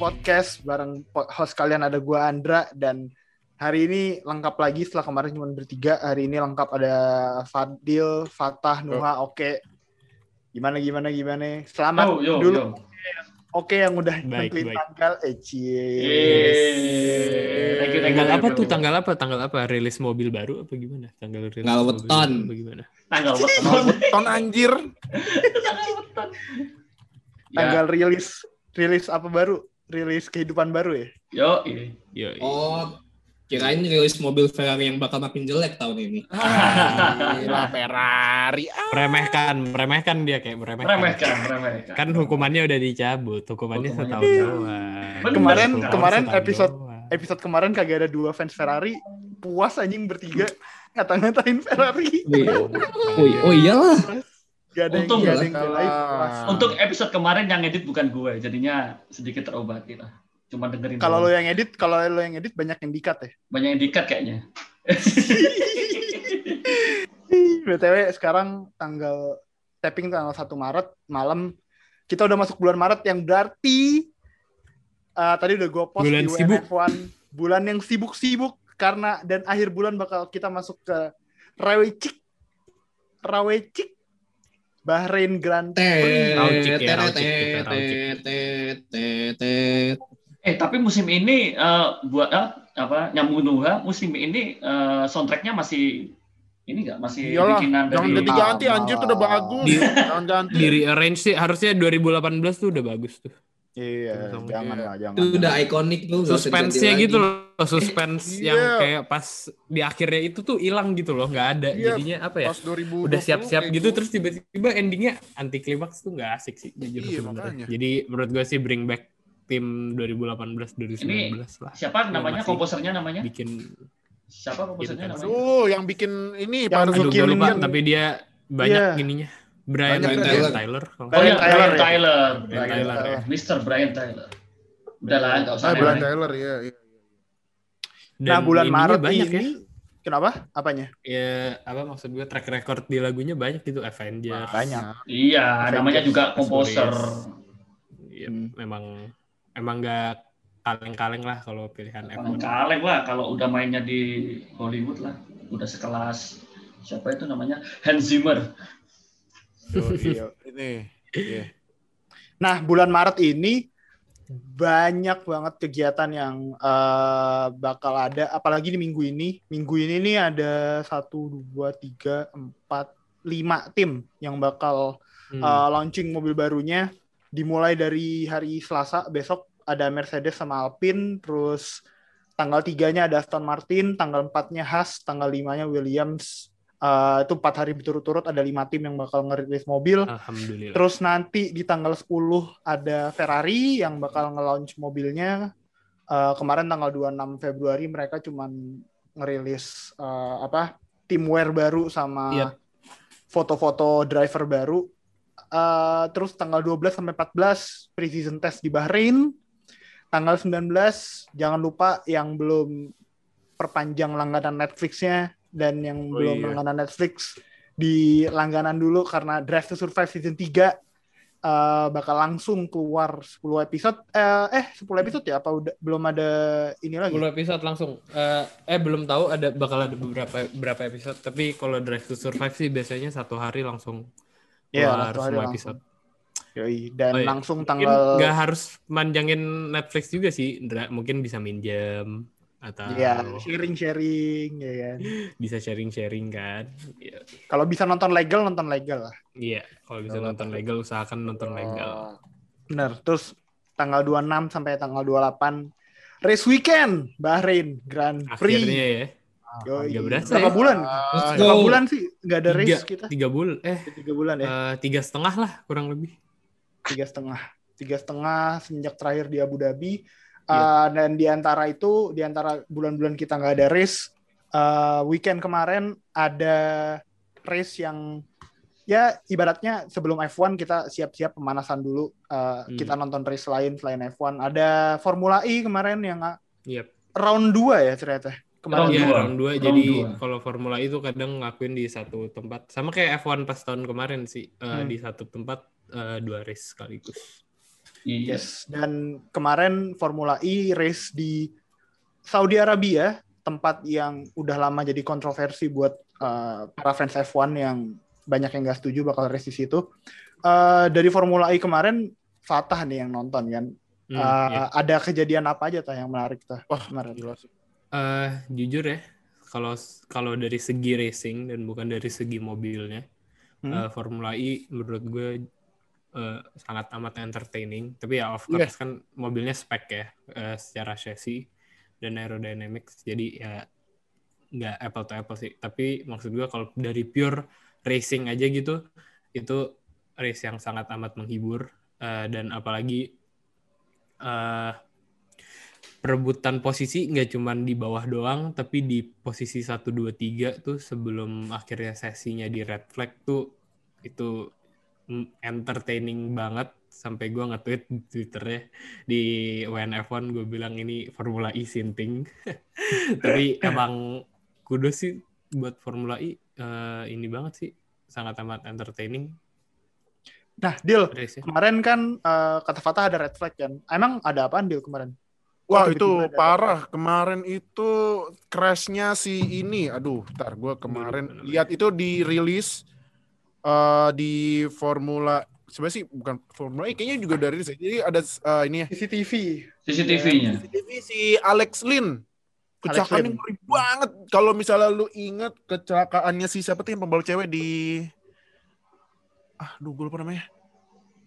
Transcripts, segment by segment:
guys to WNF1 Podcast bareng host kalian ada gua Andra dan hari ini lengkap lagi setelah kemarin cuma bertiga hari ini lengkap ada Fadil, Fatah, Nuha, Oke. Gimana gimana gimana? Selamat Yo, yo, dulu yo. Oke yang udah Baik, tentuin baik. tanggal eh cie. Yeay. Thank you, thank you, Tanggal apa tuh? Tanggal apa? Tanggal apa? Rilis mobil baru apa gimana? Tanggal rilis Tanggal mobil weton. baru apa gimana? Tanggal Mau weton. beton anjir. Tanggal weton. Ya, Tanggal rilis rilis apa baru? Rilis kehidupan baru ya? yo, iya. Yo, Oh, kirain rilis mobil Ferrari yang bakal makin jelek tahun ini. Gila Ferrari. Ah, meremehkan, meremehkan dia kayak meremehkan. Meremehkan, meremehkan. Kan hukumannya udah dicabut, hukumannya Hukumannya setahun doang. Bener. Kemarin Setahun, kemarin Setahun episode doang. episode kemarin kagak ada dua fans Ferrari puas anjing bertiga ngata-ngatain Ferrari Oh, iya. oh, iya- oh iyalah. Gak ada yang Untung gak ada lah. yang belain puas Untuk episode kemarin yang edit bukan gue, jadinya sedikit terobati lah. Cuma dengerin. kalau lo yang edit kalau lo yang edit banyak yang dikat ya banyak yang dikat kayaknya. btw sekarang tanggal tapping tanggal 1 Maret malam kita udah masuk bulan Maret yang berarti eh, tadi udah gue post Bulan di sibuk. WNF1 bulan yang sibuk-sibuk karena dan akhir bulan bakal kita masuk ke Rawecik Rawecik Bahrain Grand Prix. Eh tapi musim ini eh, buat eh, apa nyambung Nuha musim ini eh, soundtracknya masih ini nggak masih Iyalah, bikinan jangan dari ganti-ganti Ah, anjir tuh udah bagus. Di- Jangan ganti. Di rearrange sih harusnya 2018 tuh udah bagus tuh. Iya, Sama- jangan iya. lah, jangan. Itu udah ikonik tuh. diganti gitu lagi. loh, suspense Iya. yang kayak pas di akhirnya itu tuh hilang gitu loh, nggak ada. Iya, Jadinya apa ya? Pas 2020 udah siap-siap gitu terus tiba-tiba endingnya anti klimaks tuh nggak asik sih jujur Iya, sebenarnya. Jadi menurut gue sih bring back tim 2018 2019 lah. siapa namanya komposernya namanya Bikin siapa komposernya Gitu, namanya Aduh, yang bikin ini Yang Pak Aduh, lupa tapi dia banyak Iya. ininya. Brian, Brian Tyler. Tyler. Oh ya, Brian Tyler ya? Tyler. Brian Tyler, Tyler. ya. Mr. Brian Tyler. Udahlah, nggak usah Ah, Brian. Tyler ya. iya. Dan nah, bulan Maret banyak ini kenapa? Apanya? ya. Ya apa maksud gue track record di lagunya banyak gitu Avenger. Banyak. Iya, Avengers, namanya juga komposer. Iya, Hmm. memang emang nggak kaleng-kaleng lah kalau pilihan Paling F1. kaleng lah kalau udah mainnya di Hollywood lah. Udah sekelas siapa itu namanya Hans Zimmer. Iya. Ini. Iya. Nah, bulan Maret ini banyak banget kegiatan yang eh, bakal ada, apalagi di minggu ini. Minggu ini nih ada satu, dua, tiga, empat, lima tim yang bakal Hmm. eh, launching mobil barunya. Dimulai dari hari Selasa besok ada Mercedes sama Alpine, terus tanggal tiganya ada Aston Martin, tanggal empatnya Haas, tanggal limanya Williams. Eh, itu empat hari berturut-turut ada lima tim yang bakal ngerilis mobil. Alhamdulillah. Terus nanti di tanggal 10 ada Ferrari yang bakal nge-launch mobilnya. Eh, kemarin tanggal 26 Februari mereka cuman ngerilis eh, apa? Teamwear baru sama Yap. foto-foto driver baru. Eh, terus tanggal 12 sampai 14 pre-season test di Bahrain. Tanggal 19 jangan lupa yang belum perpanjang langganan Netflix-nya dan yang Oh, belum iya. langganan Netflix di langganan dulu karena Drive to Survive season 3 eh, bakal langsung keluar 10 episode eh eh 10 episode ya apa udah belum ada ini lagi 10 episode langsung. Eh, eh belum tahu ada bakal ada beberapa berapa episode. Tapi kalau Drive to Survive sih biasanya satu hari langsung Iya, keluar satu hari semua langsung. episode. Yoi, dan Oh, iya. langsung Mungkin tanggal nggak harus manjangin Netflix juga sih, Indra. Mungkin bisa minjem atau ya sharing sharing ya kan bisa sharing-sharing kan. Iya, kalau bisa nonton legal nonton legal lah Iya, kalau bisa nonton legal usahakan nonton legal. bener terus tanggal 26 sampai tanggal 28 race weekend Bahrain Grand Prix Akhirnya ya. Yoi. nggak berasa berapa ya. bulan berapa bulan sih nggak ada Tiga, race kita tiga bulan, eh tiga bulan ya eh, tiga setengah lah kurang lebih. tiga setengah tiga setengah semenjak terakhir di Abu Dhabi Iya. Uh, dan di antara itu di antara bulan-bulan kita nggak ada race uh, weekend kemarin ada race yang ya ibaratnya sebelum F1 kita siap-siap pemanasan dulu Uh, Hmm. kita nonton race lain selain F1 ada Formula E kemarin yang uh, Iya. round 2 ya ternyata kemarin Round Iya, dua. round 2. Round Jadi dua. kalau Formula itu kadang ngakuin di satu tempat. Sama kayak F1 pas tahun kemarin sih. eh, Hmm. Di satu tempat eh, dua race sekaligus. Yes. Dan kemarin Formula E race di Saudi Arabia, tempat yang udah lama jadi kontroversi buat uh, para fans F1 yang banyak yang nggak setuju bakal race di situ. Uh, dari Formula E kemarin Fatah nih yang nonton kan. Hmm, Uh, iya. Ada kejadian apa aja tah yang menarik tah? Wah, kemarin. gila sih. Eh, jujur ya, kalau kalau dari segi racing dan bukan dari segi mobilnya, Hmm. eh, Formula E menurut gue eh, sangat amat entertaining. Tapi ya of course kan mobilnya spek ya eh, secara chassis dan aerodynamics, jadi ya nggak apple to apple sih. Tapi maksud gue kalau dari pure racing aja gitu, itu race yang sangat amat menghibur eh, dan apalagi eh, perebutan posisi nggak cuman di bawah doang, tapi di posisi 1, 2, 3 tuh sebelum akhirnya sesinya di red flag tuh itu entertaining banget sampai gue nge-tweet di Twitternya di WNF1 gue bilang ini Formula E sinting tapi emang kudos sih buat Formula E eh, ini banget sih sangat amat entertaining Nah, Dil, race-nya. kemarin kan uh, kata Fatah ada red flag kan. Emang ada apaan Dil kemarin? Wah itu ada- parah kemarin itu crashnya si ini aduh ntar gue kemarin Bener, bener. lihat itu dirilis eh di Formula sebenarnya sih bukan Formula E kayaknya juga dari rilis ya. jadi ada eh, ini ya CCTV. CCTV-nya. CCTV si Alex Lin kecelakaannya Lin. ngeri banget kalau misalnya lu inget kecelakaannya si siapa tuh yang pembalap cewek di ah gue lupa namanya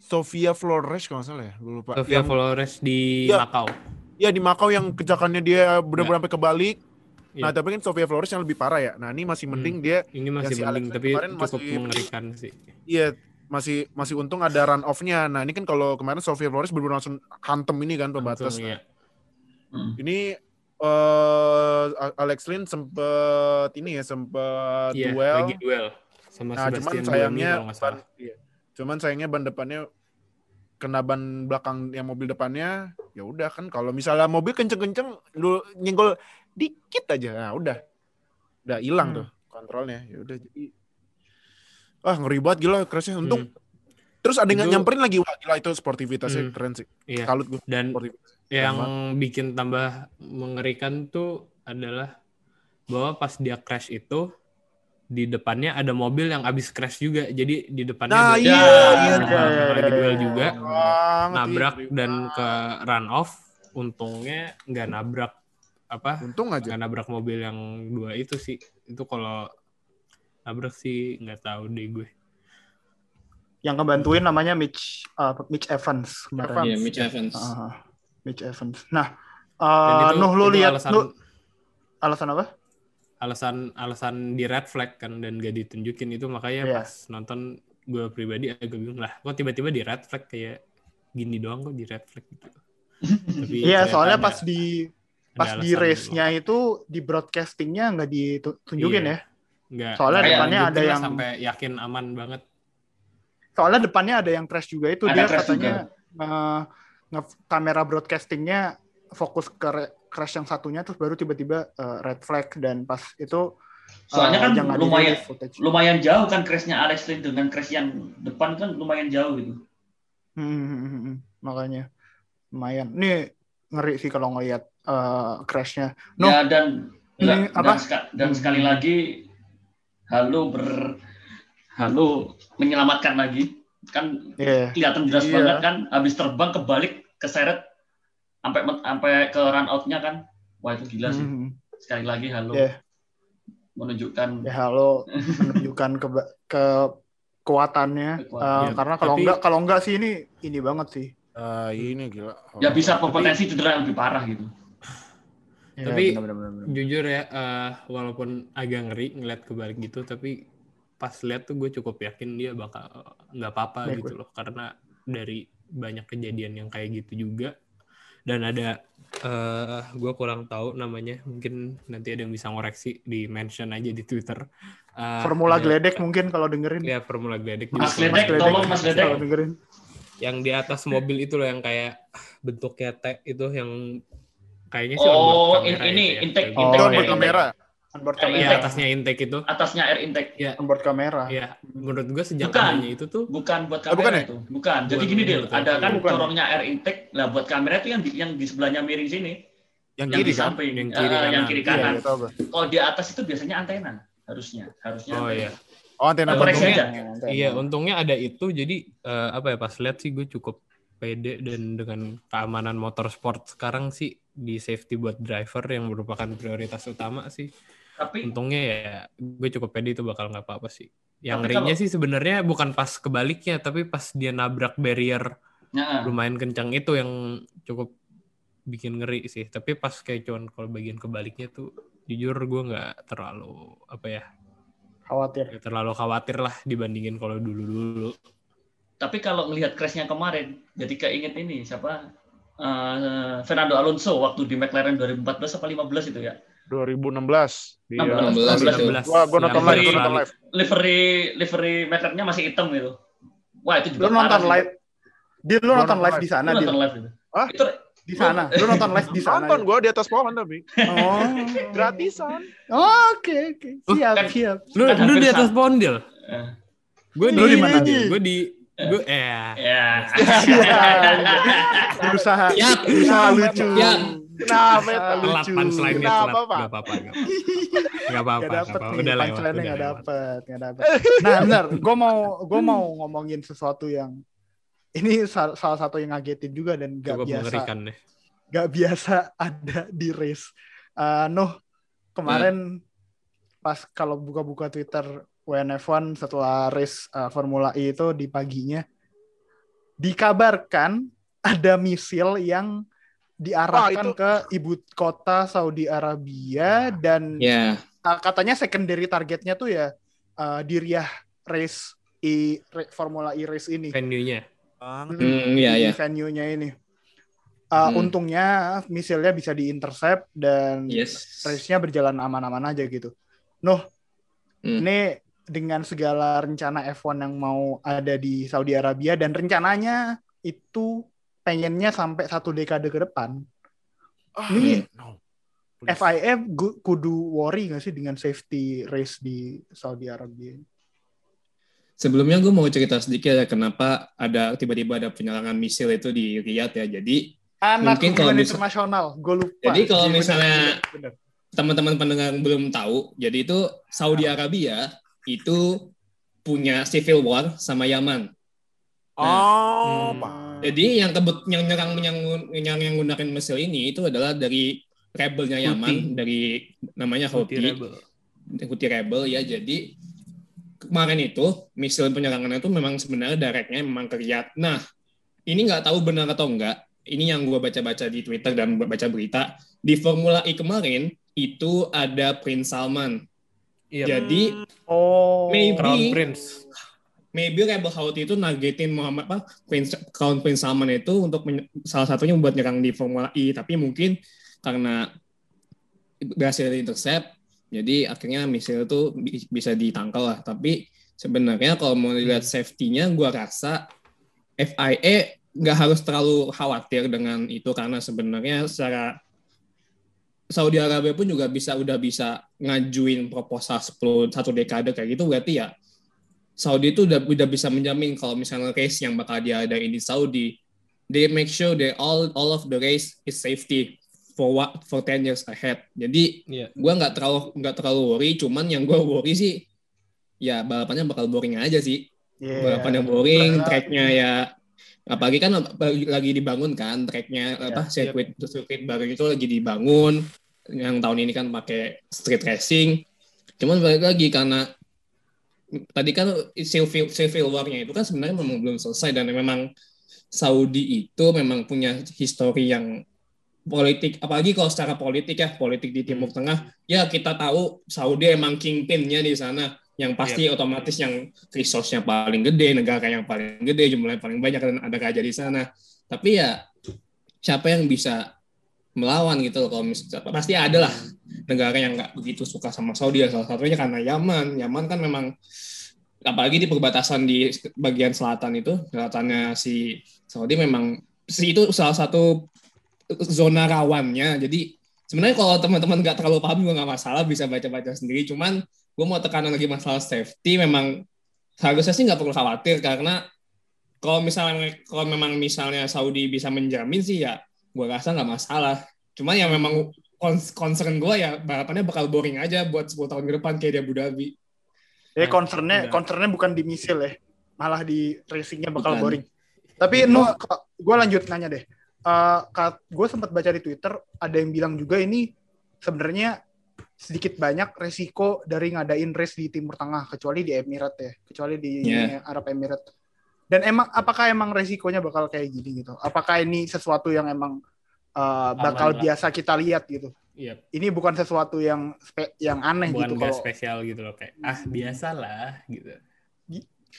Sofia Flores kalau nggak salah ya gue lupa Sofia yang, Flores di Iya. Macau ya di Macau yang kecelakannya dia benar-benar sampai kebalik Iya. Nah, tapi kan Sofia Flores yang lebih parah ya. Nah, ini masih Hmm. mending dia ini masih si mending Alex tapi kemarin cukup masih- mengerikan sih iya masih masih untung ada run off-nya. Nah, ini kan kalau kemarin Sofia Flores benar langsung hantem ini kan pembatas. Langsung, iya. Hmm. Ini eh Alex Lin sempet ini ya sempet Iya, duel. lagi duel sama Nah, cuman Sebastian sayangnya nggak salah. ban, iya. cuman sayangnya ban depannya kena ban belakang yang mobil depannya ya udah kan kalau misalnya mobil kenceng-kenceng lu nyenggol dikit aja. Nah udah. Udah hilang Hmm. tuh kontrolnya. Ya udah. Jadi wah ngeri banget gila crashnya untung. Hmm, terus ada yang nyamperin lagi. Wah gila itu sportivitasnya Hmm. keren sih. Iya. kalut gue Dan yang bikin tambah mengerikan tuh adalah bahwa pas dia crash itu di depannya ada mobil yang abis crash juga. Jadi di depannya Nah, ada iya, iya, lagi iya, duel iya. juga, Banget, nabrak dan ke run off. Untungnya nggak nabrak apa? untung aja Nggak nabrak mobil yang dua itu sih. Itu kalau nabrak sih nggak tahu deh gue. Yang ngebantuin namanya Mitch uh, Mitch Evans kemarin. Evans. Iya, Mitch Evans. Ah, Mitch Evans. Nah, Dan uh, itu, Nuh lu lihat alasan Nuh, alasan apa? alasan alasan di red flag kan dan gak ditunjukin itu makanya Iya. pas nonton gue pribadi agak bingung lah kok tiba-tiba di red flag kayak gini doang kok di red flag gitu tapi Iya, soalnya ada- pas di pas di alasan race-nya itu di broadcastingnya nggak ditunjukin Iya. ya. nggak soalnya nggak depannya nunjukin ada yang- sampai yakin aman banget Soalnya depannya ada yang crash juga itu Ada dia katanya nge- nge- kamera broadcastingnya fokus ke crash yang satunya terus baru tiba-tiba uh, red flag dan pas itu Soalnya uh, kan jangan lumayan lumayan jauh kan crashnya Alex Lin dengan crash yang depan kan lumayan jauh gitu. Hmm, hmm, hmm, hmm. makanya lumayan. Nih ngeri sih kalau ngelihat uh, crashnya. No. Ya dan Ini dan, apa? seka- dan Hmm. sekali lagi Halo ber Halo menyelamatkan lagi kan Iya. kelihatan jelas Iya. banget kan habis terbang kebalik keseret sampai sampai ke run out-nya kan wah itu gila sih Hmm, sekali lagi Halo Iya. menunjukkan Ya halo menunjukkan ke ke kekuatannya Kekuatan. Uh, Ya, karena kalau tapi- enggak kalau enggak sih ini ini banget sih. Ah, ini gila ya bisa berpotensi cedera yang lebih parah gitu Ya, Tapi- benar, benar, benar. jujur ya eh, walaupun agak ngeri ngeliat kebalik gitu tapi pas lihat tuh gue cukup yakin dia bakal nggak apa-apa Baik, gitu loh karena dari banyak kejadian yang kayak gitu juga dan ada eh gue kurang tahu namanya mungkin nanti ada yang bisa ngoreksi di mention aja di Twitter Eh, Formula ada- Gledek mungkin kalau dengerin. ya Formula Gledek Mas juga. Gledek, tolong Mas Gledek. Kalau dengerin. yang di atas mobil itu loh yang kayak bentuknya T itu yang kayaknya sih oh onboard in- kamera ini ya. intake Oh, intake iya, onboard Kayak Iya, kamera atasnya intake itu. atasnya air intake. onboard kamera Iya, menurut gue sejak Bukan. itu tuh Bukan buat Oh, bukan kamera ya? itu. Bukan. Jadi Bukan, gini deh, bukan. ada kan Bukan. corongnya air intake. Lah buat kamera itu yang di, yang di sebelahnya miring sini, Yang yang kiri di kan? samping, Yang Eh, kiri kanan. yang kiri Iya, kanan. Iya. Kalau di atas itu biasanya antena, harusnya, harusnya. Oh antena. iya. Oh, antena koreksi aja. Antena. Iya, untungnya ada itu jadi eh, apa ya pas lihat sih gue cukup pede dan dengan keamanan motorsport sekarang sih di safety buat driver yang merupakan prioritas utama sih. Tapi Untungnya ya gue cukup pede itu bakal nggak apa-apa sih. Yang ngerinya kalau- sih sebenarnya bukan pas kebaliknya tapi pas dia nabrak barrier Nah, lumayan kencang itu yang cukup bikin ngeri sih. Tapi pas kayak cuman kalau bagian kebaliknya tuh jujur gue nggak terlalu apa ya khawatir nggak terlalu khawatir lah dibandingin kalau dulu-dulu. tapi kalau melihat crash-nya kemarin, jadi keinget ini siapa? Eh, Fernando Alonso waktu di McLaren 2014 apa 15 itu ya. 2016. Di 16, Australia. 16. Wah, gue nonton live, gue Australia. nonton live. Livery livery McLaren-nya masih hitam gitu. Wah, itu lu juga nonton parah sih. live di lu Gua nonton nonton live di sana Lu di nonton live itu. Hah? Itu di sana lu nonton live di sana Nonton gue di atas pohon tapi. oh Gratisan. Oh, oke oke siap kan- siap Lu, lu di atas pohon Dil? eh, Gue Lu di mana? Gue di gue eh ya. berusaha Yap. berusaha lucu Yap. Kenapa? Telat lucu. punchline-nya Kenapa. Pak? Gak apa-apa. Gak apa-apa. Gak apa-apa. Udah lewat. punchline-nya Udah gak lewat. dapet, gak dapet. Nah, benar. Gue mau, gue mau ngomongin sesuatu yang ini sal- salah satu yang ngagetin juga dan gak Cukup biasa, deh. gak biasa ada di race. Uh, Nuh, kemarin pas kalau buka-buka Twitter WNF1 setelah race uh, Formula E itu di paginya dikabarkan ada misil yang diarahkan itu- ke ibu kota Saudi Arabia dan Ya, uh, katanya secondary targetnya tuh ya uh, di Riyadh race i re- Formula E race ini Venue-nya. Hmm, Hmm, iya, iya. venue-nya ini. Uh, Hmm. Untungnya misilnya bisa diintercept dan yes. race-nya berjalan aman-aman aja gitu. Noh, Hmm. ini dengan segala rencana F1 yang mau ada di Saudi Arabia dan rencananya itu pengennya sampai satu dekade ke depan. Ah, Ini no. Please. FIA gu- kudu worry nggak sih dengan safety race di Saudi Arabia? Sebelumnya gue mau cerita sedikit ya kenapa ada tiba-tiba ada penyerangan misil itu di Riyadh ya. Jadi Anak Mungkin kalau internasional, gue lupa. Jadi kalau Iya, misalnya- teman-teman pendengar belum tahu, jadi itu Saudi Arabia itu punya civil war sama Yaman. Oh, Hmm. Jadi yang kebut yang nyerang yang yang yang menggunakan misil ini itu adalah dari rebelnya Yaman dari namanya Houthi Houthi. Rebel. Houthi rebel ya. Jadi kemarin itu misil penyerangan itu memang sebenarnya directnya memang ke Riyadh. Nah, ini nggak tahu benar atau enggak. Ini yang gue baca-baca di Twitter dan baca berita di Formula E kemarin itu ada Prince Salman. Iya. Jadi Oh, Maybe. Crown Prince. maybe rebel Houthi itu nargetin Muhammad apa Prince Crown Prince Salman itu untuk salah satunya membuat nyerang di Formula E, tapi mungkin karena berhasil di intercept, jadi akhirnya misil itu bi- bisa ditangkal lah. Tapi sebenarnya kalau mau dilihat safety-nya, gua rasa FIA nggak harus terlalu khawatir dengan itu karena sebenarnya secara Saudi Arabia pun juga bisa udah bisa ngajuin proposal 10 satu dekade kayak gitu berarti ya Saudi itu udah udah bisa menjamin kalau misalnya race yang bakal diadain di Saudi they make sure that all all of the race is safety for what for 10 years ahead. Jadi Iya. gua nggak terlalu nggak terlalu worry, cuman yang gua worry sih ya balapannya bakal boring aja sih. yeah. Balapannya boring, tracknya ya apalagi kan lagi dibangun kan tracknya Iya, apa sirkuit sirkuit baru itu lagi dibangun yang tahun ini kan pakai street racing. Cuman balik lagi karena tadi kan civil civil war-nya itu kan sebenarnya memang belum selesai dan memang Saudi itu memang punya histori yang politik apalagi kalau secara politik ya politik di Timur Tengah ya kita tahu Saudi emang kingpinnya di sana. Yang pasti otomatis yang resource-nya paling gede negara yang paling gede jumlahnya paling banyak dan ada raja di sana. Tapi ya siapa yang bisa melawan gitu loh kalau misalnya pasti ada lah negara yang nggak begitu suka sama Saudi ya. Salah satunya karena Yaman. Yaman kan memang apalagi di perbatasan di bagian selatan itu selatannya si Saudi memang si itu salah satu zona rawannya. Jadi sebenarnya kalau teman-teman nggak terlalu paham juga nggak masalah bisa baca-baca sendiri. Cuman gue mau tekanan lagi masalah safety memang seharusnya sih nggak perlu khawatir karena kalau misalnya kalau memang misalnya Saudi bisa menjamin sih ya gue rasa nggak masalah cuman yang memang concern gue ya balapannya bakal boring aja buat 10 tahun ke depan kayak di Abu Dhabi Eh Nah, concernnya enggak. concernnya bukan di misil ya, malah di racingnya bakal Bukan. boring. Tapi nu, gue lanjut nanya deh. gue sempat baca di Twitter ada yang bilang juga ini sebenarnya sedikit banyak resiko dari ngadain race di Timur Tengah kecuali di Emirat ya, kecuali di Iya. Arab Emirat. Dan emang apakah emang resikonya bakal kayak gini gitu? Apakah ini sesuatu yang emang uh, bakal lah. biasa kita lihat gitu? Iya, Ini bukan sesuatu yang spe- yang aneh bukan gitu kalau spesial gitu loh kayak ah biasalah gitu.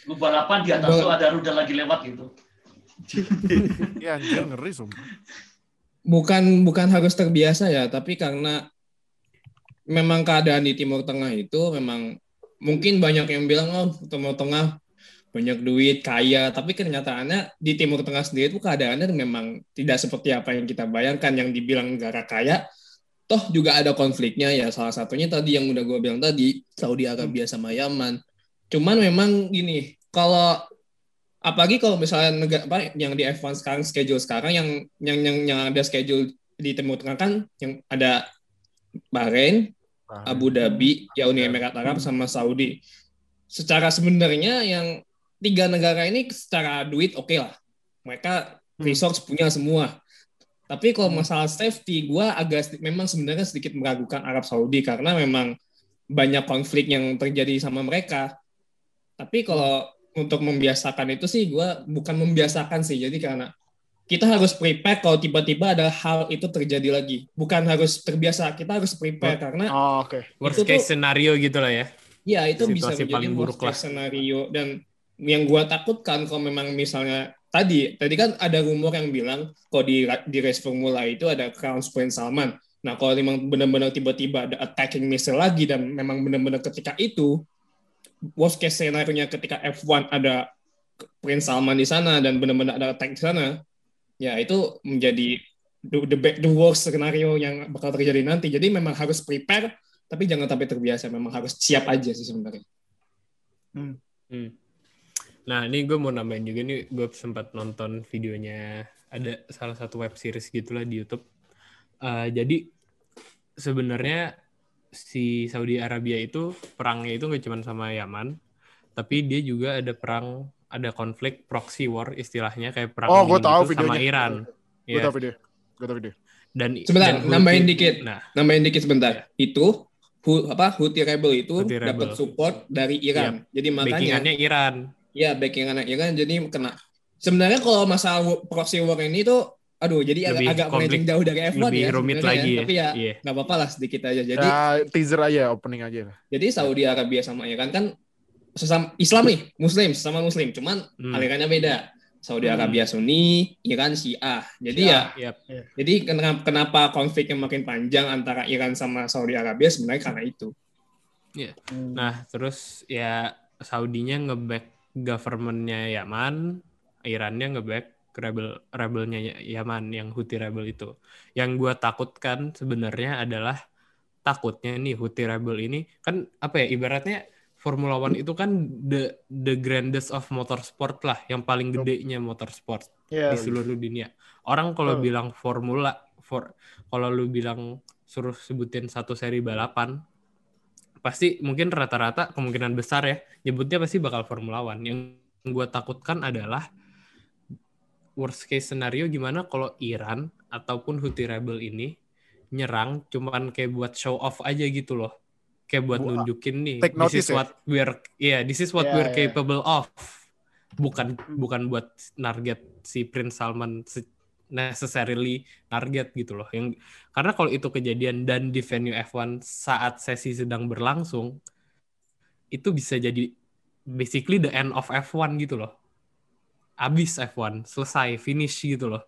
Lu balapan di atas tuh ada rudal lagi lewat gitu. Ya anjir ngeri sumpah. bukan bukan harus terbiasa ya tapi karena memang keadaan di Timur Tengah itu memang mungkin banyak yang bilang oh Timur Tengah banyak duit kaya. Tapi kenyataannya di Timur Tengah sendiri itu keadaannya memang tidak seperti apa yang kita bayangkan. Yang dibilang negara kaya toh juga ada konfliknya ya. Salah satunya tadi yang udah gue bilang tadi Saudi Arabia sama Yaman. Cuman memang gini kalau apalagi kalau misalnya negara apa yang di F1 sekarang schedule sekarang yang yang yang yang ada schedule di Timur Tengah kan yang ada Bahrain, Abu Dhabi, ya Uni Emirat Arab sama Saudi. Secara sebenarnya yang tiga negara ini secara duit oke lah. Mereka resource punya semua. Tapi kalau masalah safety, gue agak memang sebenarnya sedikit meragukan Arab Saudi karena memang banyak konflik yang terjadi sama mereka. Tapi kalau untuk membiasakan itu sih, gue bukan membiasakan sih. Jadi karena kita harus prepare kalau tiba-tiba ada hal itu terjadi lagi. Bukan harus terbiasa, kita harus prepare karena Oh, oke. Worst case tuh- scenario gitu lah ya. Ya itu bisa Situasi menjadi paling buruk worst case lah. scenario dan yang gua takutkan kalau memang misalnya tadi tadi kan ada rumor yang bilang kalau di di race formula itu ada Crown Prince Salman. Nah kalau memang benar-benar tiba-tiba ada attacking missile lagi dan memang benar-benar ketika itu worst case scenario-nya ketika F1 ada Prince Salman di sana dan benar-benar ada attack di sana, ya itu menjadi the, the, ba- the worst skenario yang bakal terjadi nanti. Jadi memang harus prepare tapi jangan sampai terbiasa memang harus siap aja sih sebenarnya Hmm. Nah, ini gue mau nambahin juga nih, gue sempat nonton videonya ada salah satu web series gitulah di YouTube. Eh, jadi sebenarnya si Saudi Arabia itu perangnya itu nggak cuma sama Yaman, tapi dia juga ada perang, ada konflik proxy war istilahnya kayak perang Oh, gua dingin tahu gitu sama videonya. Iran. Gue Iya. tau video. Gue tau video. Dan Sebentar, dan Houthi- nambahin dikit. Nah, nambahin dikit sebentar itu Hu- apa Houthi rebel itu Houthi rebel. dapat support dari Iran jadi makanya Iran. Ya backing anak Iran jadi kena sebenarnya kalau masalah proxy war ini tuh aduh jadi agak, Lebih agak komplik- melenceng jauh dari F1 lebih ya rumit sebenarnya lagi ya. ya. tapi ya Iya. nggak apa-apa lah sedikit aja jadi ya teaser aja, opening aja. jadi Saudi Arabia sama Iran kan sesama Islam nih Muslim sesama Muslim cuman Hmm. alirannya beda Saudi Hmm. Arabia Sunni Iran Syiah jadi ya Yap. Jadi kenapa, kenapa konflik yang makin panjang antara Iran sama Saudi Arabia sebenarnya karena itu. Nah, terus ya Saudinya nge-back government-nya Yaman, Irannya nge-back rebel rebelnya Yaman yang Houthi rebel itu. Yang gue takutkan sebenarnya adalah takutnya nih Houthi rebel ini kan apa ya ibaratnya Formula One itu kan the the grandest of motorsport lah, yang paling gedenya motorsport Iya. di seluruh dunia. Orang kalau Betul. bilang formula, for, kalau lu bilang suruh sebutin satu seri balapan, pasti mungkin rata-rata kemungkinan besar ya nyebutnya pasti bakal Formula One. Yang gue takutkan adalah worst case scenario gimana kalau Iran ataupun Houthi rebel ini nyerang cuman kayak buat show off aja gitu loh. Kayak buat Bu- nunjukin nih take this is ya? what we're yeah, this is what Yeah, we're yeah. capable of. Bukan bukan buat target si Prince Salman se- necessarily target gitu loh. Yang karena kalau itu kejadian dan di venue F1 saat sesi sedang berlangsung itu bisa jadi basically the end of F1 gitu loh. Abis F1, selesai, finish gitu loh.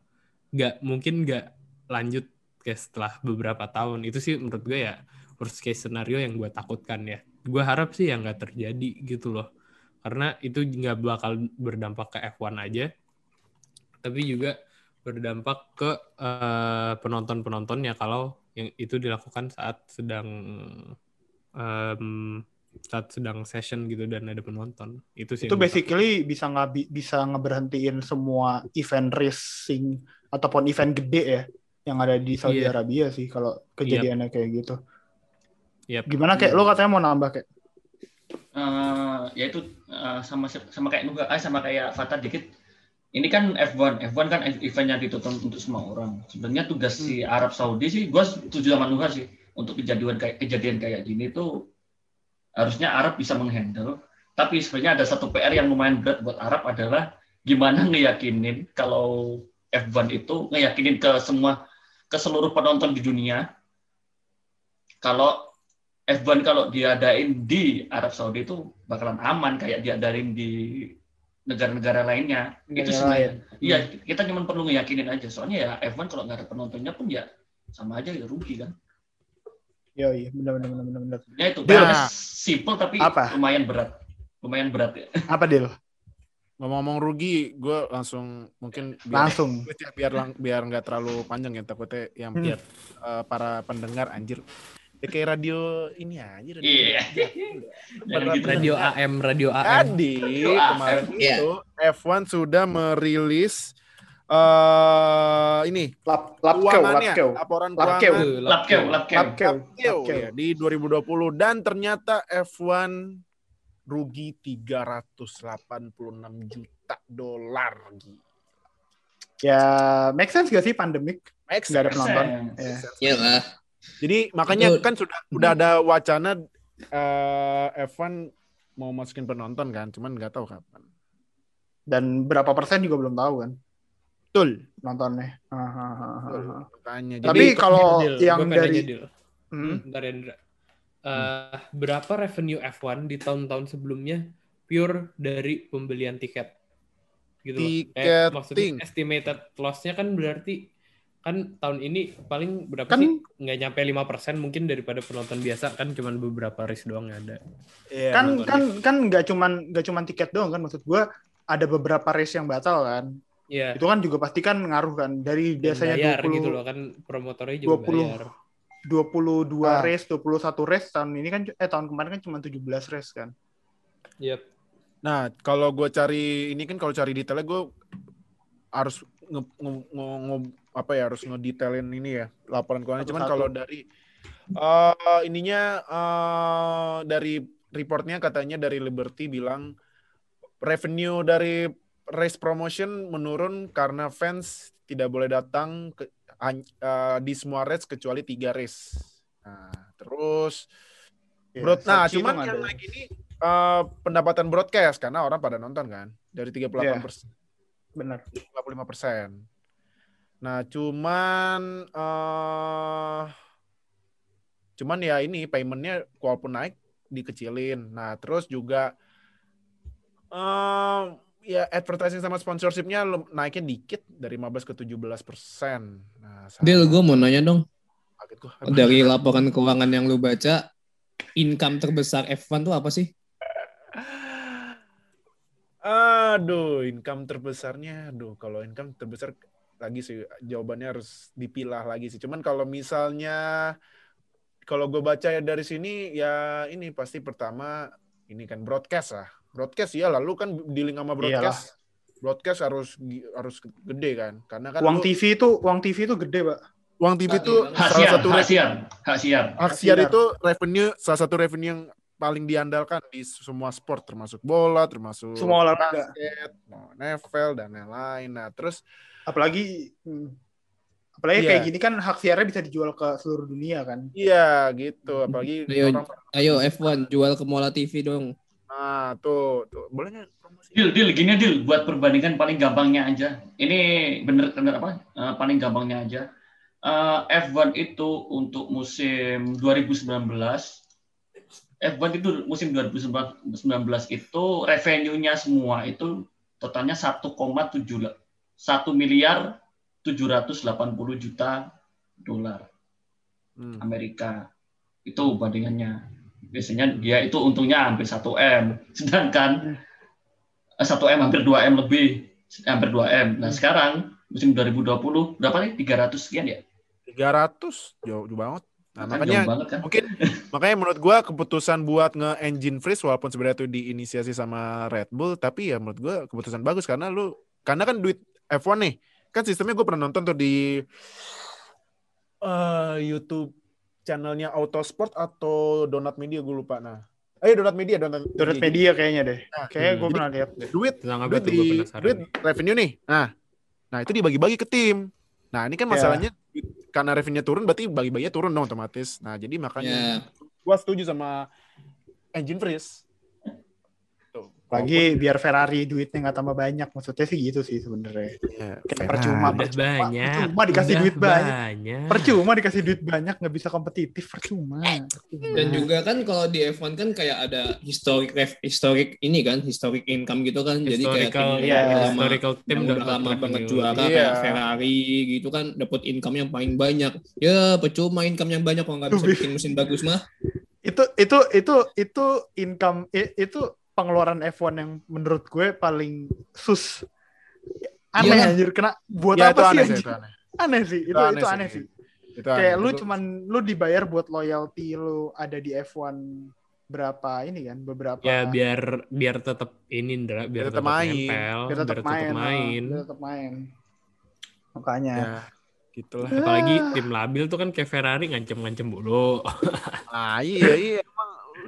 Nggak, mungkin nggak lanjut kayak setelah beberapa tahun. Itu sih menurut gue ya worst case scenario yang gue takutkan ya. Gue harap sih yang nggak terjadi gitu loh. Karena itu nggak bakal berdampak ke F1 aja. Tapi juga berdampak ke eh, penonton-penontonnya kalau yang itu dilakukan saat sedang em, saat sedang session gitu dan ada penonton. Itu sih. Itu basically bisa nggak bisa ngeberhentiin semua event racing ataupun event gede ya yang ada di Saudi Iya. Arabia sih kalau kejadiannya kayak gitu. Yap. Gimana kayak lo katanya mau nambah kayak? Eh, ya itu eh, sama sama kayak Nuga, eh, sama kayak Fatah dikit. Ini kan F1, F1 kan eventnya ditonton untuk semua orang. Sebenarnya tugas si Arab Saudi sih, gue setuju sama Nuga sih untuk kejadian kayak kejadian kayak gini tuh harusnya Arab bisa menghandle. Tapi sebenarnya ada satu PR yang lumayan berat buat Arab adalah gimana ngeyakinin kalau F1 itu ngeyakinin ke semua ke seluruh penonton di dunia kalau F1 kalau diadain di Arab Saudi itu bakalan aman kayak diadain di negara-negara lainnya. itu Negara sebenarnya. lain. Iya, kita cuma perlu ngeyakinin aja. Soalnya ya F1 kalau nggak ada penontonnya pun ya sama aja ya rugi kan. Yo iya benar benar benar benar. benar. Ya itu PR simple tapi Apa? lumayan berat. Lumayan berat ya. Apa deal? Ngomong-ngomong rugi, gue langsung mungkin biar Langsung. biar lang- biar nggak terlalu panjang ya takutnya yang Hmm. biar eh, para pendengar anjir. Ya kayak radio ini aja. Radio Iya. Jangan gitu. Radio AM, Radio AM. Radio kemarin AM. Iya. itu F1 sudah merilis eh ini Lap lapkew. laporan Lapkew. keuangan Lapkew, lapkew. Lapkew. Lapkew, Lapkew. ya, di 2020 dan ternyata F1 rugi 386 juta dolar. Ya make sense gak sih pandemik? Make Nggak ada sense. penonton. Sense. Ya. Iyalah. Jadi makanya Betul. kan sudah udah ada wacana eh, F1 mau masukin penonton kan, cuman nggak tahu kapan. Dan berapa persen juga belum tahu kan Betul. nontonnya. Makanya. Tapi Jadi kalau yang dari- Dil. Hmm. Bentar ya, Indra. Eh, berapa revenue F1 di tahun-tahun sebelumnya pure dari pembelian tiket? Gitu loh. Kayak maksudnya Tiketing. estimated loss-nya kan berarti kan tahun ini paling berapa Kan- sih? Nggak nyampe 5% mungkin daripada penonton biasa kan cuman beberapa race doang yang ada. Iya, kan kan kan nggak cuman nggak cuman tiket doang kan maksud gua ada beberapa race yang batal kan. Iya. Itu kan juga pasti kan ngaruh kan dari dan biasanya bayar 20 gitu loh kan promotornya juga 20. bayar. 22 Ah. race, 21 race tahun ini kan eh tahun kemarin kan cuma 17 race kan. Yep. Nah, kalau gue cari ini kan kalau cari detailnya gue harus nge, nge- nge- nge- apa ya harus ngedetailin ini ya laporan keuangan. Cuman kalau dari eh ininya eh dari reportnya katanya dari Liberty bilang revenue dari race promotion menurun karena fans tidak boleh datang ke, eh, di semua race kecuali tiga race. Nah, terus Ya, Broad, nah, cuman yang naik ini eh, pendapatan broadcast karena orang pada nonton kan dari 38 Iya. persen, benar. 55 persen. Nah, cuman eh cuman ya ini paymentnya walaupun naik dikecilin. Nah, terus juga eh ya advertising sama sponsorshipnya naiknya dikit dari 15 ke 17 persen. Nah, sama- Del, gue mau nanya dong. Dari laporan keuangan yang lu baca, income terbesar F1 tuh apa sih? Aduh, income terbesarnya, aduh, kalau income terbesar lagi sih jawabannya harus dipilah lagi sih. Cuman kalau misalnya kalau gue baca ya dari sini ya ini pasti pertama ini kan broadcast lah. Broadcast ya lalu kan dealing sama broadcast. Broadcast harus harus gede kan. Karena kan Uang lu- TV itu uang TV itu gede, Pak. uang TV itu Hak salah siar, satu hak re- siar, hak siar. hak siar itu revenue salah satu revenue yang paling diandalkan di semua sport termasuk bola, termasuk Semua olahraga. basket, NFL dan lain-lain. Nah, terus Apalagi hmm, apalagi Iya. kayak gini kan hak siarnya bisa dijual ke seluruh dunia kan. iya gitu, apalagi Ayo, orang ayo F1 jual ke Mola TV dong. nah tuh, tuh. boleh nggak promosi? Deal, deal, gini deal, buat perbandingan paling gampangnya aja. Ini bener, bener apa? Eh, paling gampangnya aja. Eh, F1 itu untuk musim 2019, F1 itu musim 2019 itu revenue-nya semua itu totalnya 1,7 lah. 1 miliar 780 juta dolar Hmm. Amerika. Itu bandingannya. Biasanya dia itu untungnya hampir 1 M, sedangkan eh, 1 M hampir 2 M lebih, hampir 2 M. Nah, sekarang musim 2020 berapa nih 300 sekian ya 300 jauh, jauh banget. Nah, Kan makanya banget kan mungkin makanya menurut gua keputusan buat nge-engine freeze walaupun sebenarnya itu diinisiasi sama Red Bull tapi ya menurut gua keputusan bagus karena lu karena kan duit F1 nih kan sistemnya gue pernah nonton tuh di eh, YouTube channelnya Autosport atau Donat Media gue lupa nah eh Donat Media Donat, Turret media kayaknya deh. Nah, Kayaknya hmm. gue pernah lihat deh. duit duit di gue duit revenue nih nah nah itu dibagi-bagi ke tim nah ini kan Ya. masalahnya karena revenue turun berarti bagi-baginya turun dong otomatis nah jadi makanya Ya. gua setuju sama engine freeze. Lagi biar Ferrari duitnya nggak tambah banyak. Maksudnya sih gitu sih sebenarnya. Ya, Kayak Ferrari. percuma, percuma. banyak. Percuma dikasih udah duit banyak. banyak. Percuma dikasih duit banyak nggak bisa kompetitif. Percuma. Percuma. Dan juga kan kalau di F1 kan kayak ada historic historic ini kan, historic income gitu kan. Jadi kayak tim iya, yang lama, historical tim yang udah lama banget juara Iya. kayak Ferrari gitu kan dapat income yang paling banyak. Ya percuma income yang banyak kalau nggak bisa bikin mesin bagus mah. itu itu itu itu income itu pengeluaran F1 yang menurut gue paling sus aneh Iyalah. anjir kena buat itu apa sih aneh sih, anjir? itu aneh. aneh sih itu Itu itu aneh sih Itu kayak aneh. lu Itu- cuman lu dibayar buat loyalty lu ada di F1 berapa ini kan beberapa Ya biar biar tetap ini Ndra, biar tetap tetap main. nempel, biar tetap main, main. biar tetap main makanya ya gitulah. Apalagi tim labil tuh kan kayak Ferrari ngancem-ngancem mulu. Ah iya iya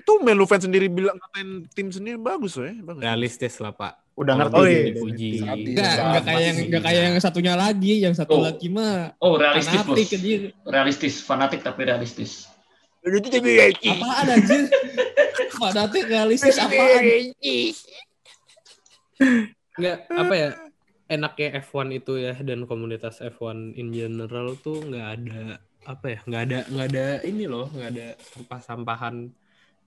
tuh lu fans sendiri bilang ngatain tim sendiri bagus ya, bagus. Realistis lah Pak. udah ngerti Oh, iya. udah dipuji. ngerti. Enggak, sama enggak kayak yang sih. enggak kayak yang satunya lagi, yang satu Oh. lagi mah oh realistis bos fanatik anjir. realistis fanatik tapi realistis Itu jadi Apaan anjir? Fanatik realistis apaan? Enggak apa ya? Enaknya F1 itu ya dan komunitas F1 in general tuh nggak ada apa ya? nggak ada nggak ada ini loh, nggak ada sampah-sampahan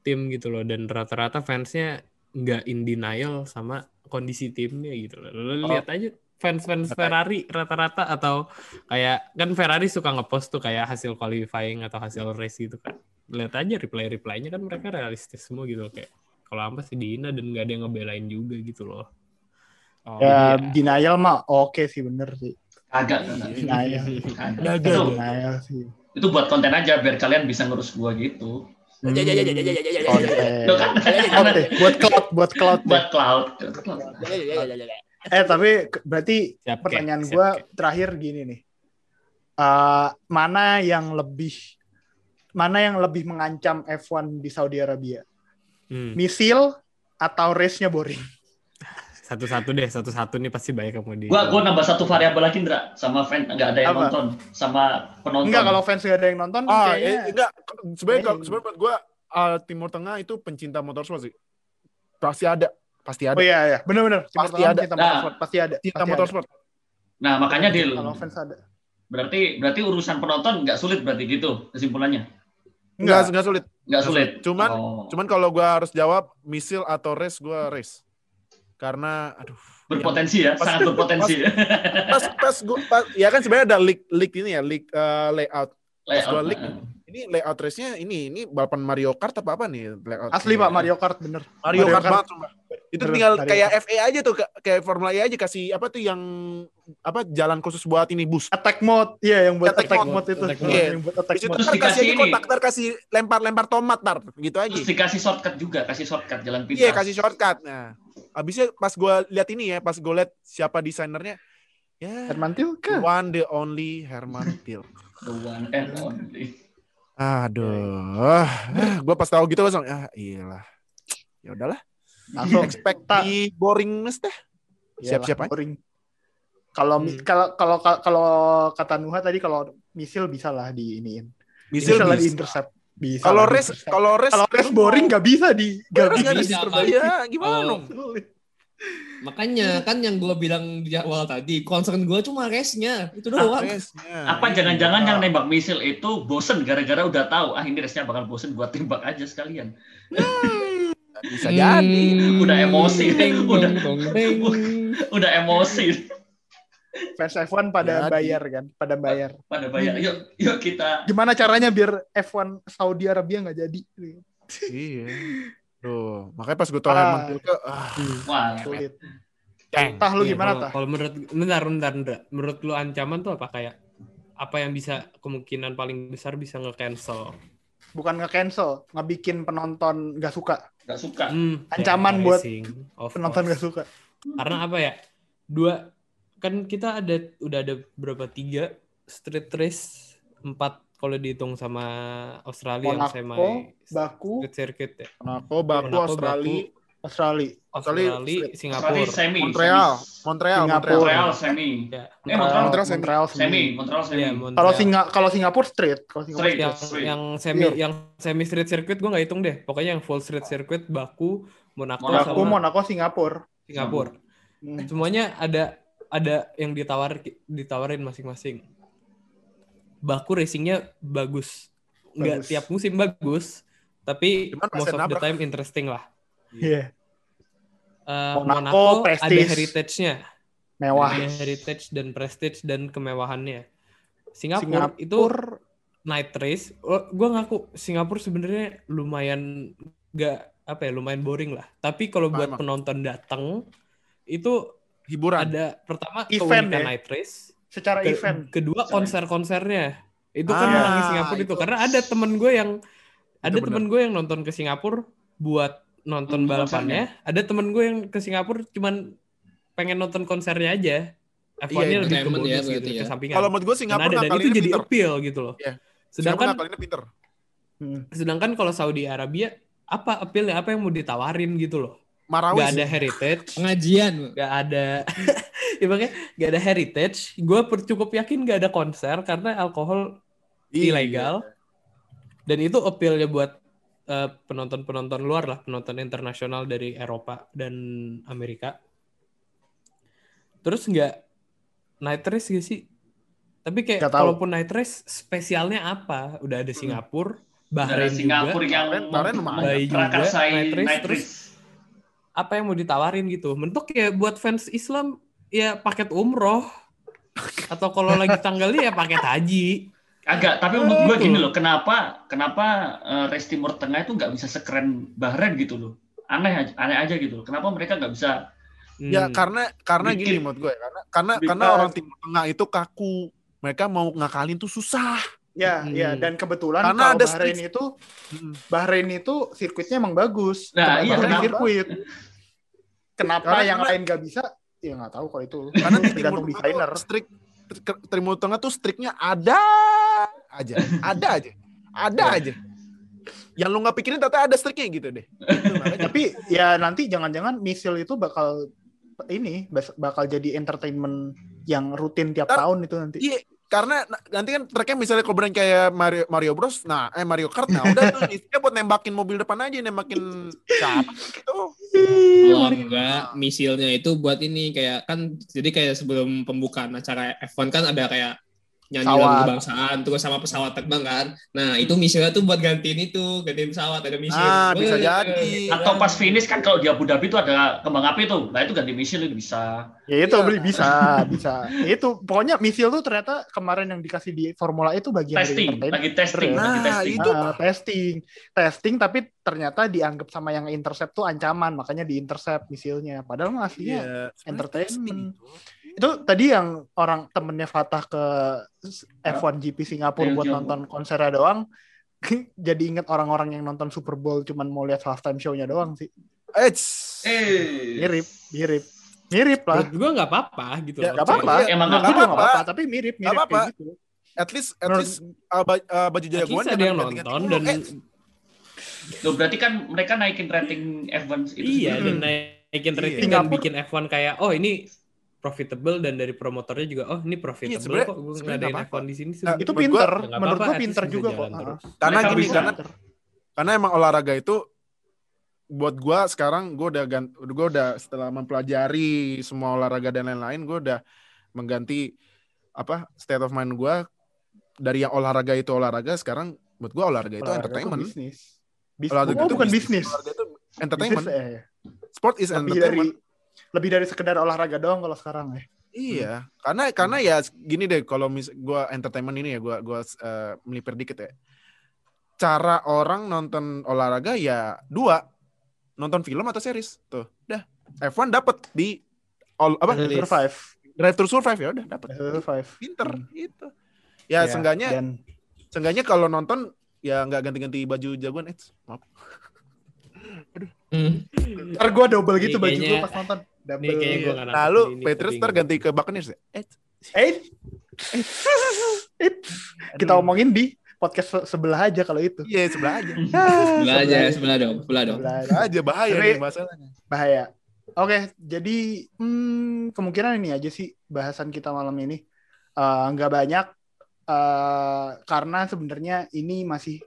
tim gitu loh dan rata-rata fansnya nggak in denial sama kondisi timnya gitu loh. Lo lihat aja fans-fans Ferrari rata-rata atau kayak kan Ferrari suka ngepost tuh kayak hasil qualifying atau hasil race gitu kan. Lihat aja reply-reply-nya kan mereka realistis semua gitu loh kayak kalau apa sih dihina dan nggak ada yang ngebelain juga gitu loh. Oh, ya iya. denial mah oke sih bener sih agak denial itu denial sih itu buat konten aja biar kalian bisa ngurus gua gitu Oke, buat cloud buat cloud. Buat cloud. Eh tapi berarti Siap, pertanyaan gue terakhir gini nih. Eh, mana yang lebih mana yang lebih mengancam F1 di Saudi Arabia? Hmm. misil atau race-nya boring Satu-satu deh, satu-satu nih pasti banyak yang mau di. gua gua nambah satu variabel lagi Ndra sama fan nggak ada yang Apa? nonton sama penonton enggak kalau fans gak ada yang nonton Ah, kayaknya eh, enggak sebenarnya kalau Kayaknya- sebenarnya buat gua uh, Timur Tengah itu pencinta motorsport sih. Pasti ada, pasti ada. oh iya iya benar-benar Timur Pasti Tengah ada. pencinta Nah. motorsport pasti ada Cinta pasti ada. motorsport. nah makanya deal kalau fans ada berarti berarti urusan penonton nggak sulit berarti gitu kesimpulannya Enggak, enggak sulit. nggak sulit Cuman Oh. cuman kalau gua harus jawab misil atau race gua race. Karena aduh berpotensi ya Pas- sangat berpotensi pas pas gua pas, ya kan sebenarnya ada leak leak ini ya, leak uh, layout. Layout. gua leak. Ini layout race-nya ini ini balapan Mario Kart apa apa nih layout. asli pak Mario Kart bener Mario, Mario Kart, Kart. banget. Itu Bener, tinggal Mario kayak Kart. FA aja tuh ka- kayak Formula E aja kasih apa tuh yang apa jalan khusus buat ini bus. attack mode iya yang buat Attack attack, mode. mode, itu Attack Iya, mode. yang buat attack mode Terus dikasih aja ini. kotak, ntar kasih lempar-lempar tomat tar, gitu aja. terus dikasih shortcut juga kasih shortcut jalan pintas Iya kasih shortcut. Nah, abisnya pas gue lihat ini ya, pas gue lihat siapa desainernya, ya Herman the Tilke one the only Herman Til. the one and only Aduh, gue pas tahu gitu langsung, ah iyalah, ya udahlah, langsung expect di boringness deh. Siap-siap aja. boring. Kalau Hmm. kalau kalau kalau kata Nuha tadi kalau misil bisa lah di iniin. Misil Bisa di bisa. intercept. Bisa. Kalau intercept. kalau race, kalau race boring nggak bisa di nggak bisa bisa, diperbaiki. Iya, gimana Kalau- dong? Makanya kan yang gue bilang di awal tadi, concern gue cuma race-nya. Itu Ah, doang. Race-nya. apa jangan-jangan yang nembak misil itu bosen gara-gara udah tahu ah ini race-nya bakal bosen buat tembak aja sekalian bisa jadi. Hmm, Udah emosi. ding, Udah. dong, ding. udah emosi Fans F1 pada Jadi. bayar kan, pada bayar. pada bayar yuk yuk kita Gimana caranya biar F1 Saudi Arabia nggak jadi? Iya. Tuh, makanya pas gue tau Ah. Herman Tilke, ah, wah Sulit. Dang. Tah lu Iya, gimana tah? Kalau menurut bentar, bentar, bentar. Menurut lu ancaman tuh apa kayak apa yang bisa kemungkinan paling besar bisa nge-cancel? Bukan nge-cancel, ngebikin penonton gak suka. Gak suka. Hmm, Ancaman ya, buat of Penonton course. gak suka. Karena apa ya? Dua kan kita ada udah ada berapa tiga street race empat kalau dihitung sama Australia yang semi Monaco, Baku, street circuit ya. Monaco, Baku, Monaco, Australia, Australia. Australia, Australia, Australia Singapura. semi. Montreal, semi. Montreal, Singapura. Montreal. Montreal semi. Ya. Eh, Montreal. Montreal semi. Montreal Semi. Montreal semi. Kalau Montreal. Singa kalau Singapura street, kalau Singapura Straight. yang Straight. yang semi Pure. yang semi street circuit gue nggak hitung deh. Pokoknya yang full street circuit Baku, Monaco, Monaco, Baku, sama Monaco, Singapura. Singapura. Hmm. Semuanya ada ada yang ditawar ditawarin masing-masing. Baku racingnya bagus. Nggak Bagus. tiap musim bagus, tapi Cuman most of the time interesting lah. Iya. Eh, Monaco, Monaco, ada heritage-nya, Mewah. ada heritage dan prestige dan kemewahannya. Singapura, itu Singapura night race. Oh, gue ngaku Singapura sebenarnya lumayan gak apa ya lumayan boring lah. Tapi kalau buat penonton datang itu Hiburan. ada pertama Event ya? night race, secara ke- event. kedua konser-konsernya. Itu kan Ah, menangis Singapura itu. itu. karena ada temen gue yang ada bener. temen gue yang nonton ke Singapura buat nonton Hmm, balapannya. Ada temen gue yang ke Singapura cuman pengen nonton konsernya aja. F1-nya Iya, lebih ke ya gitu, ya. ke sampingan. Kalau menurut gue Singapura ada dan itu jadi pinter. appeal gitu loh. Iya. Singapura Sedangkan pinter. Hmm. sedangkan kalau Saudi Arabia apa appealnya apa yang mau ditawarin gitu loh. Marawis. Gak ada heritage, Pengajian. gak ada ya makanya gak ada heritage. Gue cukup yakin gak ada konser karena alkohol Iya. ilegal. Dan itu appeal-nya buat eh, penonton-penonton luar lah, penonton internasional dari Eropa dan Amerika. Terus nggak night race gak sih? Tapi kayak tahu. kalaupun night race spesialnya apa? Udah ada Singapura, Bahrain Dari Singapura juga. yang Bahrain-. Bayi juga, night race, night terus race. Apa yang mau ditawarin gitu? Mentok ya buat fans Islam ya paket umroh. Atau kalau lagi tanggalnya ya paket haji. Agak, tapi menurut gue gini loh, kenapa kenapa eh, race Timur Tengah itu nggak bisa sekeren Bahrain gitu loh? Aneh aja, aneh aja gitu loh. Kenapa mereka nggak bisa? Ya Hmm. karena karena Bikin- gini menurut gue karena karena Bikin- karena orang Timur Tengah itu kaku. Mereka mau ngakalin tuh susah. Ya, Hmm. ya dan kebetulan Karena kalau ada Bahrain street- itu Hmm. Bahrain itu sirkuitnya emang bagus. Nah, iya, kenapa? sirkuit. Kenapa Karena- yang karena- lain gak bisa? Ya nggak tahu kalau itu. Karena di Timur tergantung Tengah desainer. tuh strik Timur Tengah tuh striknya ada aja, ada aja, ada Ya. aja. Yang lu nggak pikirin ternyata ada striknya gitu deh. Tapi ya nanti jangan-jangan misil itu bakal ini bakal jadi entertainment yang rutin tiap Ntar- tahun itu nanti. Iya, karena na- nanti kan tracknya misalnya kalau berani kayak Mario Mario Bros, nah eh Mario Kart, nah udah tuh isinya buat nembakin mobil depan aja, nembakin siapa gitu. Kalau enggak, misilnya itu buat ini kayak kan jadi kayak sebelum pembukaan acara F1 kan ada kayak nyanyi Pesawat. lagu kebangsaan terus sama pesawat terbang kan. Nah, itu misilnya tuh buat gantiin itu, gantiin pesawat ada misil. Ah, bisa jadi. Atau pas finish kan kalau di Abu Dhabi itu ada kembang api tuh, nah itu ganti misil itu bisa. Ya itu beli bisa, bisa. Ya itu pokoknya misil tuh ternyata kemarin yang dikasih di Formula E itu bagian dari Testing, entertainment. lagi testing, Nah, lagi testing. itu- Ah, testing, testing tapi ternyata dianggap sama yang intercept tuh ancaman, makanya di intercept misilnya. Padahal mah aslinya Iya, entertainment. Itu tadi yang orang temennya Fatah ke F1 GP Singapura Ayo, buat nonton konsernya doang. Jadi inget orang-orang yang nonton Super Bowl cuman mau lihat halftime show-nya doang sih. Eits. Eh, Mirip, mirip. Mirip lah. Menurut gue nggak apa-apa gitu Ya. Gak apa-apa. Iya, emang nggak juga apa-apa. tapi mirip, mirip kayak apa-apa. gitu. At least at Menurut- least uh, ba- uh, baju jagoan ada yang nonton dan Eh, Loh, berarti kan mereka naikin rating F1 itu. iya Hmm. dan naikin rating Iya. dan Singapura- bikin F1 kayak oh ini profitable dan dari promotornya juga oh ini profitable Iya, sebenarnya- kok gue ngadain nggak apa-apa. F1 di sini. Nah, Itu Menurut gua- pinter. Ya, Menurut gue pinter juga kok. terus. Karena Mereka gini, karena karena emang olahraga itu buat gua sekarang gua udah gua udah setelah mempelajari semua olahraga dan lain-lain gua udah mengganti apa state of mind gua dari yang olahraga itu olahraga sekarang buat gua olahraga itu Olahraga entertainment. tuh bisnis. Bis- Olahraga oh, itu bukan bisnis. Olahraga itu entertainment. Bisnis, eh. Sport is Lebih dari entertainment. Lebih dari sekedar olahraga doang kalau sekarang ya. Iya, karena karena ya gini deh kalau mis gua entertainment ini ya gua gua eh, melipir dikit ya. Cara orang nonton olahraga ya dua, nonton film atau series tuh. Dah. F1 dapat di all apa Rilis. Survive. Drive to Survive ya udah dapat. Survive. Pinter Hmm. itu. Ya, seenggaknya Dan seenggaknya kalau nonton ya nggak ganti-ganti baju jagoan. Eh, maaf. Hmm. ntar gue double gitu Nih, baju gue pas nonton. Double. Nih kayaknya gue Nah, lu Patriots ntar ganti ke Buccaneers ya. Eh, Eh, It. kita omongin di podcast se- sebelah aja kalau itu. Iya, sebelah aja. Sebelah aja, sebelah dong, sebelah dong. Sebelah aja. Bahaya nih masalahnya. bahaya. Oke, jadi hmm, kemungkinan ini aja sih bahasan kita malam ini. Eh, Nggak banyak eh, karena sebenarnya ini masih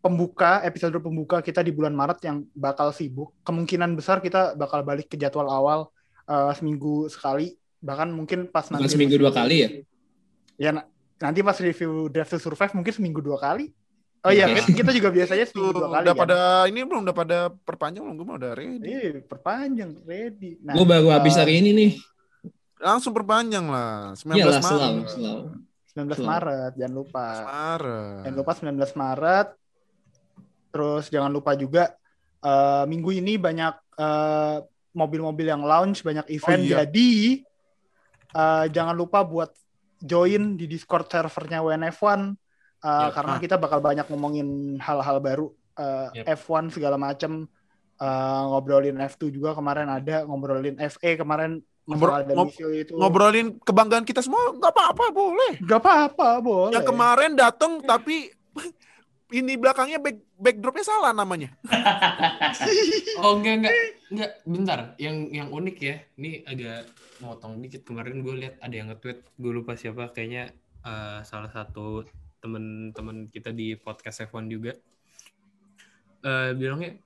pembuka episode pembuka kita di bulan Maret yang bakal sibuk. Kemungkinan besar kita bakal balik ke jadwal awal eh, seminggu sekali, bahkan mungkin pas Bukan nanti seminggu dua kali ya? Ya na- nanti pas review Drive to Survive mungkin seminggu dua kali. Oh iya, kan kita juga biasanya seminggu dua kali. udah kan? pada ini belum udah pada perpanjang belum gue mah udah ready. Iya, perpanjang, ready. Nah, Gue baru habis eh, hari ini nih. Langsung perpanjang lah. 19 Iyalah, Maret. selalu, selalu. 19 Selalu. Maret, jangan lupa. Maret. Jangan lupa 19 Maret. Terus jangan lupa juga eh, minggu ini banyak eh, mobil-mobil yang launch, banyak event. iya. Jadi eh, jangan lupa buat join di Discord servernya WNF1 eh, Yap. karena Ah. kita bakal banyak ngomongin hal-hal baru eh, Yap. F1 segala macam. Eh, ngobrolin F2 juga kemarin ada, ngobrolin FA kemarin Ngobrol- ngob- itu. Ngobrolin kebanggaan kita semua nggak apa-apa boleh. Gak apa-apa, boleh. Yang kemarin datang tapi ini belakangnya back backdropnya salah namanya. Oh enggak enggak enggak. Bentar yang yang unik ya. Ini agak motong dikit. Kemarin gue lihat ada yang nge-tweet gue lupa siapa. Kayaknya eh, salah satu temen-temen kita di podcast F1 juga. Eh bilangnya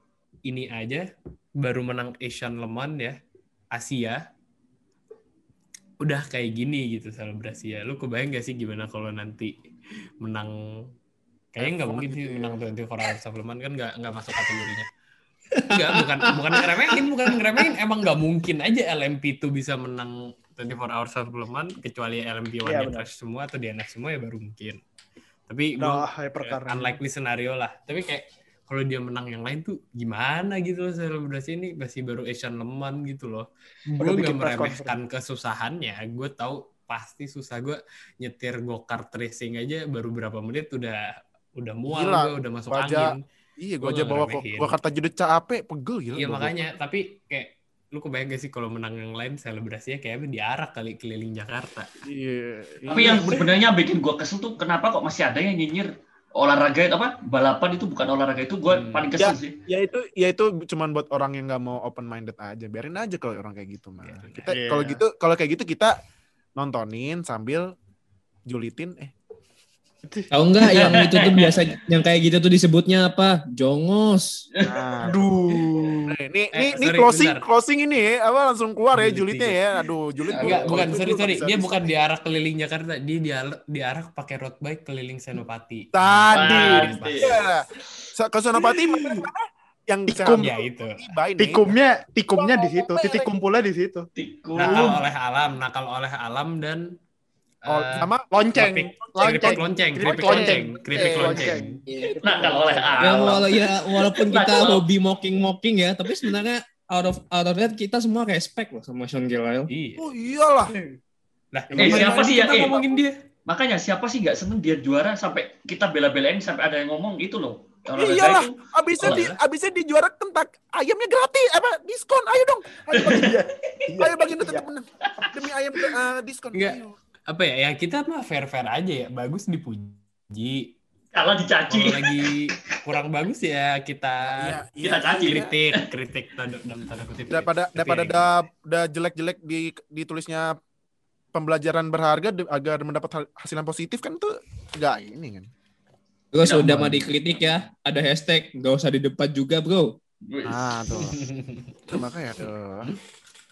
ini aja baru menang Asian Le Mans ya Asia. Udah kayak gini gitu selebrasi ya. Lu kebayang gak sih gimana kalau nanti menang kayaknya nggak mungkin sih menang 24 hours of Le Mans kan nggak nggak masuk kategorinya Enggak, bukan bukan ngeremehin, bukan ngeremehin. Emang nggak mungkin aja LMP itu bisa menang 24 hours of Le Mans kecuali LMP one Iya, nya benar. crash semua atau DNF semua ya baru mungkin. Tapi gue Nah, hypercar. unlikely scenario lah. Tapi kayak kalau dia menang yang lain tuh gimana gitu loh selebrasi ini masih baru Asian Le Mans gitu loh. Gue Udah nggak meremehkan kesusahannya. Gue tahu pasti susah gue nyetir go kart racing aja baru berapa menit udah udah mual Gila, gue udah masuk angin. Iya, Gua gue aja bawa ngeremehin. gua kata jadi capek, pegel gila. Iya gua- makanya, tapi kayak lu kebayang gak sih kalau menang yang lain selebrasinya kayak diarak kali keliling Jakarta. Iya. Tapi iya, yang bener. sebenarnya bikin gua kesel tuh kenapa kok masih ada yang nyinyir olahraga itu apa balapan itu bukan olahraga itu gua Hmm. paling kesel sih. ya itu ya itu cuman buat orang yang nggak mau open minded aja. Biarin aja kalau orang kayak gitu mah. Biarin Kita kalau gitu kalau kayak gitu kita nontonin sambil julitin eh Tahu nggak yang itu tuh biasa yang kayak gitu tuh disebutnya apa? Jongos. nah, Aduh. Nih, nih, Eh, nih sorry, closing, bentar. closing ini ya, apa langsung keluar ya Julit julitnya dikit. ya. Aduh, julit. Enggak, bukan, sorry, sorry. Dia bukan diarak keliling Jakarta, dia diarak, diarak pakai road bike keliling Senopati. Tadi. Iya. Ke Sonopati mana? Yang Tikum. Ya itu. Ini. Tikumnya, tikumnya di situ, titik kumpulnya di situ. Tikum. Nakal oleh alam, nakal oleh alam dan Oh, eh, sama Lonceng, keripik- lonceng. keripik lonceng, keripik Lonceng. lonceng, keripik Eh, lonceng. Nah, kalau oleh Ya, wala- ya walaupun Nah, kita kalau- hobi mocking mocking ya, tapi sebenarnya out of out of that kita semua respect loh sama Sean Gillisle. Iya. Oh iyalah. Lah, Eh, siapa sih yang- eh, ngomongin dia? Makanya siapa sih nggak seneng dia juara sampai kita bela-belain sampai ada yang ngomong gitu loh. Olahraga Iyalah. itu Abisnya Oh, di iya. abisnya dijuara kentak ayamnya gratis apa diskon ayo dong ayo bagi Iya. ayo bagi Iya. temen demi ayam eh, diskon Enggak. Ayo. Apa ya? Ya kita mah fair-fair aja ya. Bagus dipuji. kalau dicaci. Kalau lagi kurang bagus ya kita Iya, iya, Kita caci. iya. kritik, kritik tanda tanda kutip. daripada Tapi daripada ya, ada ada jelek-jelek di ditulisnya pembelajaran berharga agar mendapat hasilan positif kan itu enggak ini kan Terus Tidak udah mau. mah dikritik ya, ada hashtag nggak usah di depan juga bro. Ah tuh Tuh, makanya tuh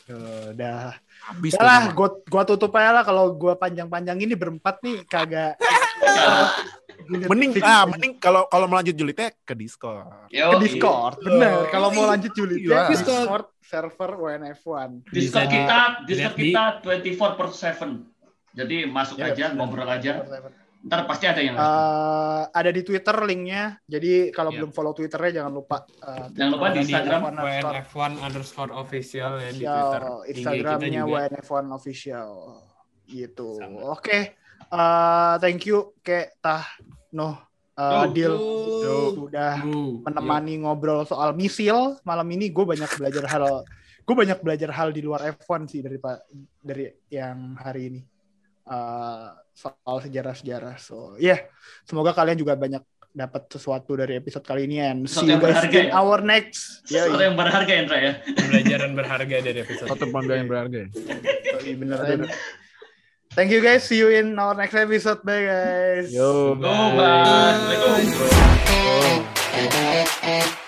Tuh, Udah. Habis lah, gua, gua tutup aja lah kalau gua panjang-panjang ini berempat nih kagak. mending ah mending kalau kalau melanjut julitnya ke Discord yo, ke Discord, bener. Kalau mau lanjut Juli Iya. Discord. Server WNF1. Discord kita, di- Discord kita 24 per 7. Jadi masuk Iya, aja, ngobrol aja. Ntar pasti ada yang Eh, ada di Twitter linknya. Jadi kalau Iya. belum follow Twitternya jangan lupa. eh, Jangan lupa di Instagram, WNF1 WNF1 underscore official ya di official. Twitter. Instagramnya juga. WNF1 official. Gitu. Oke. Eh, thank you Ke Tah Noh eh, Yo. Dil Yo. sudah Bro. menemani ngobrol soal misil malam ini gue banyak belajar hal gue banyak belajar hal di luar F1 sih dari pak dari yang hari ini Eh, soal sejarah-sejarah so ya semoga kalian juga banyak dapat sesuatu dari episode kali ini and Sesuatu see you guys berharga in ya. our next ya Sesuatu yang berharga Indra ya. Pembelajaran berharga dari episode. Satu yang berharga. ya. bener Dan thank you guys see you in our next episode bye guys Yo. Go, bye. Assalamualaikum. Yo.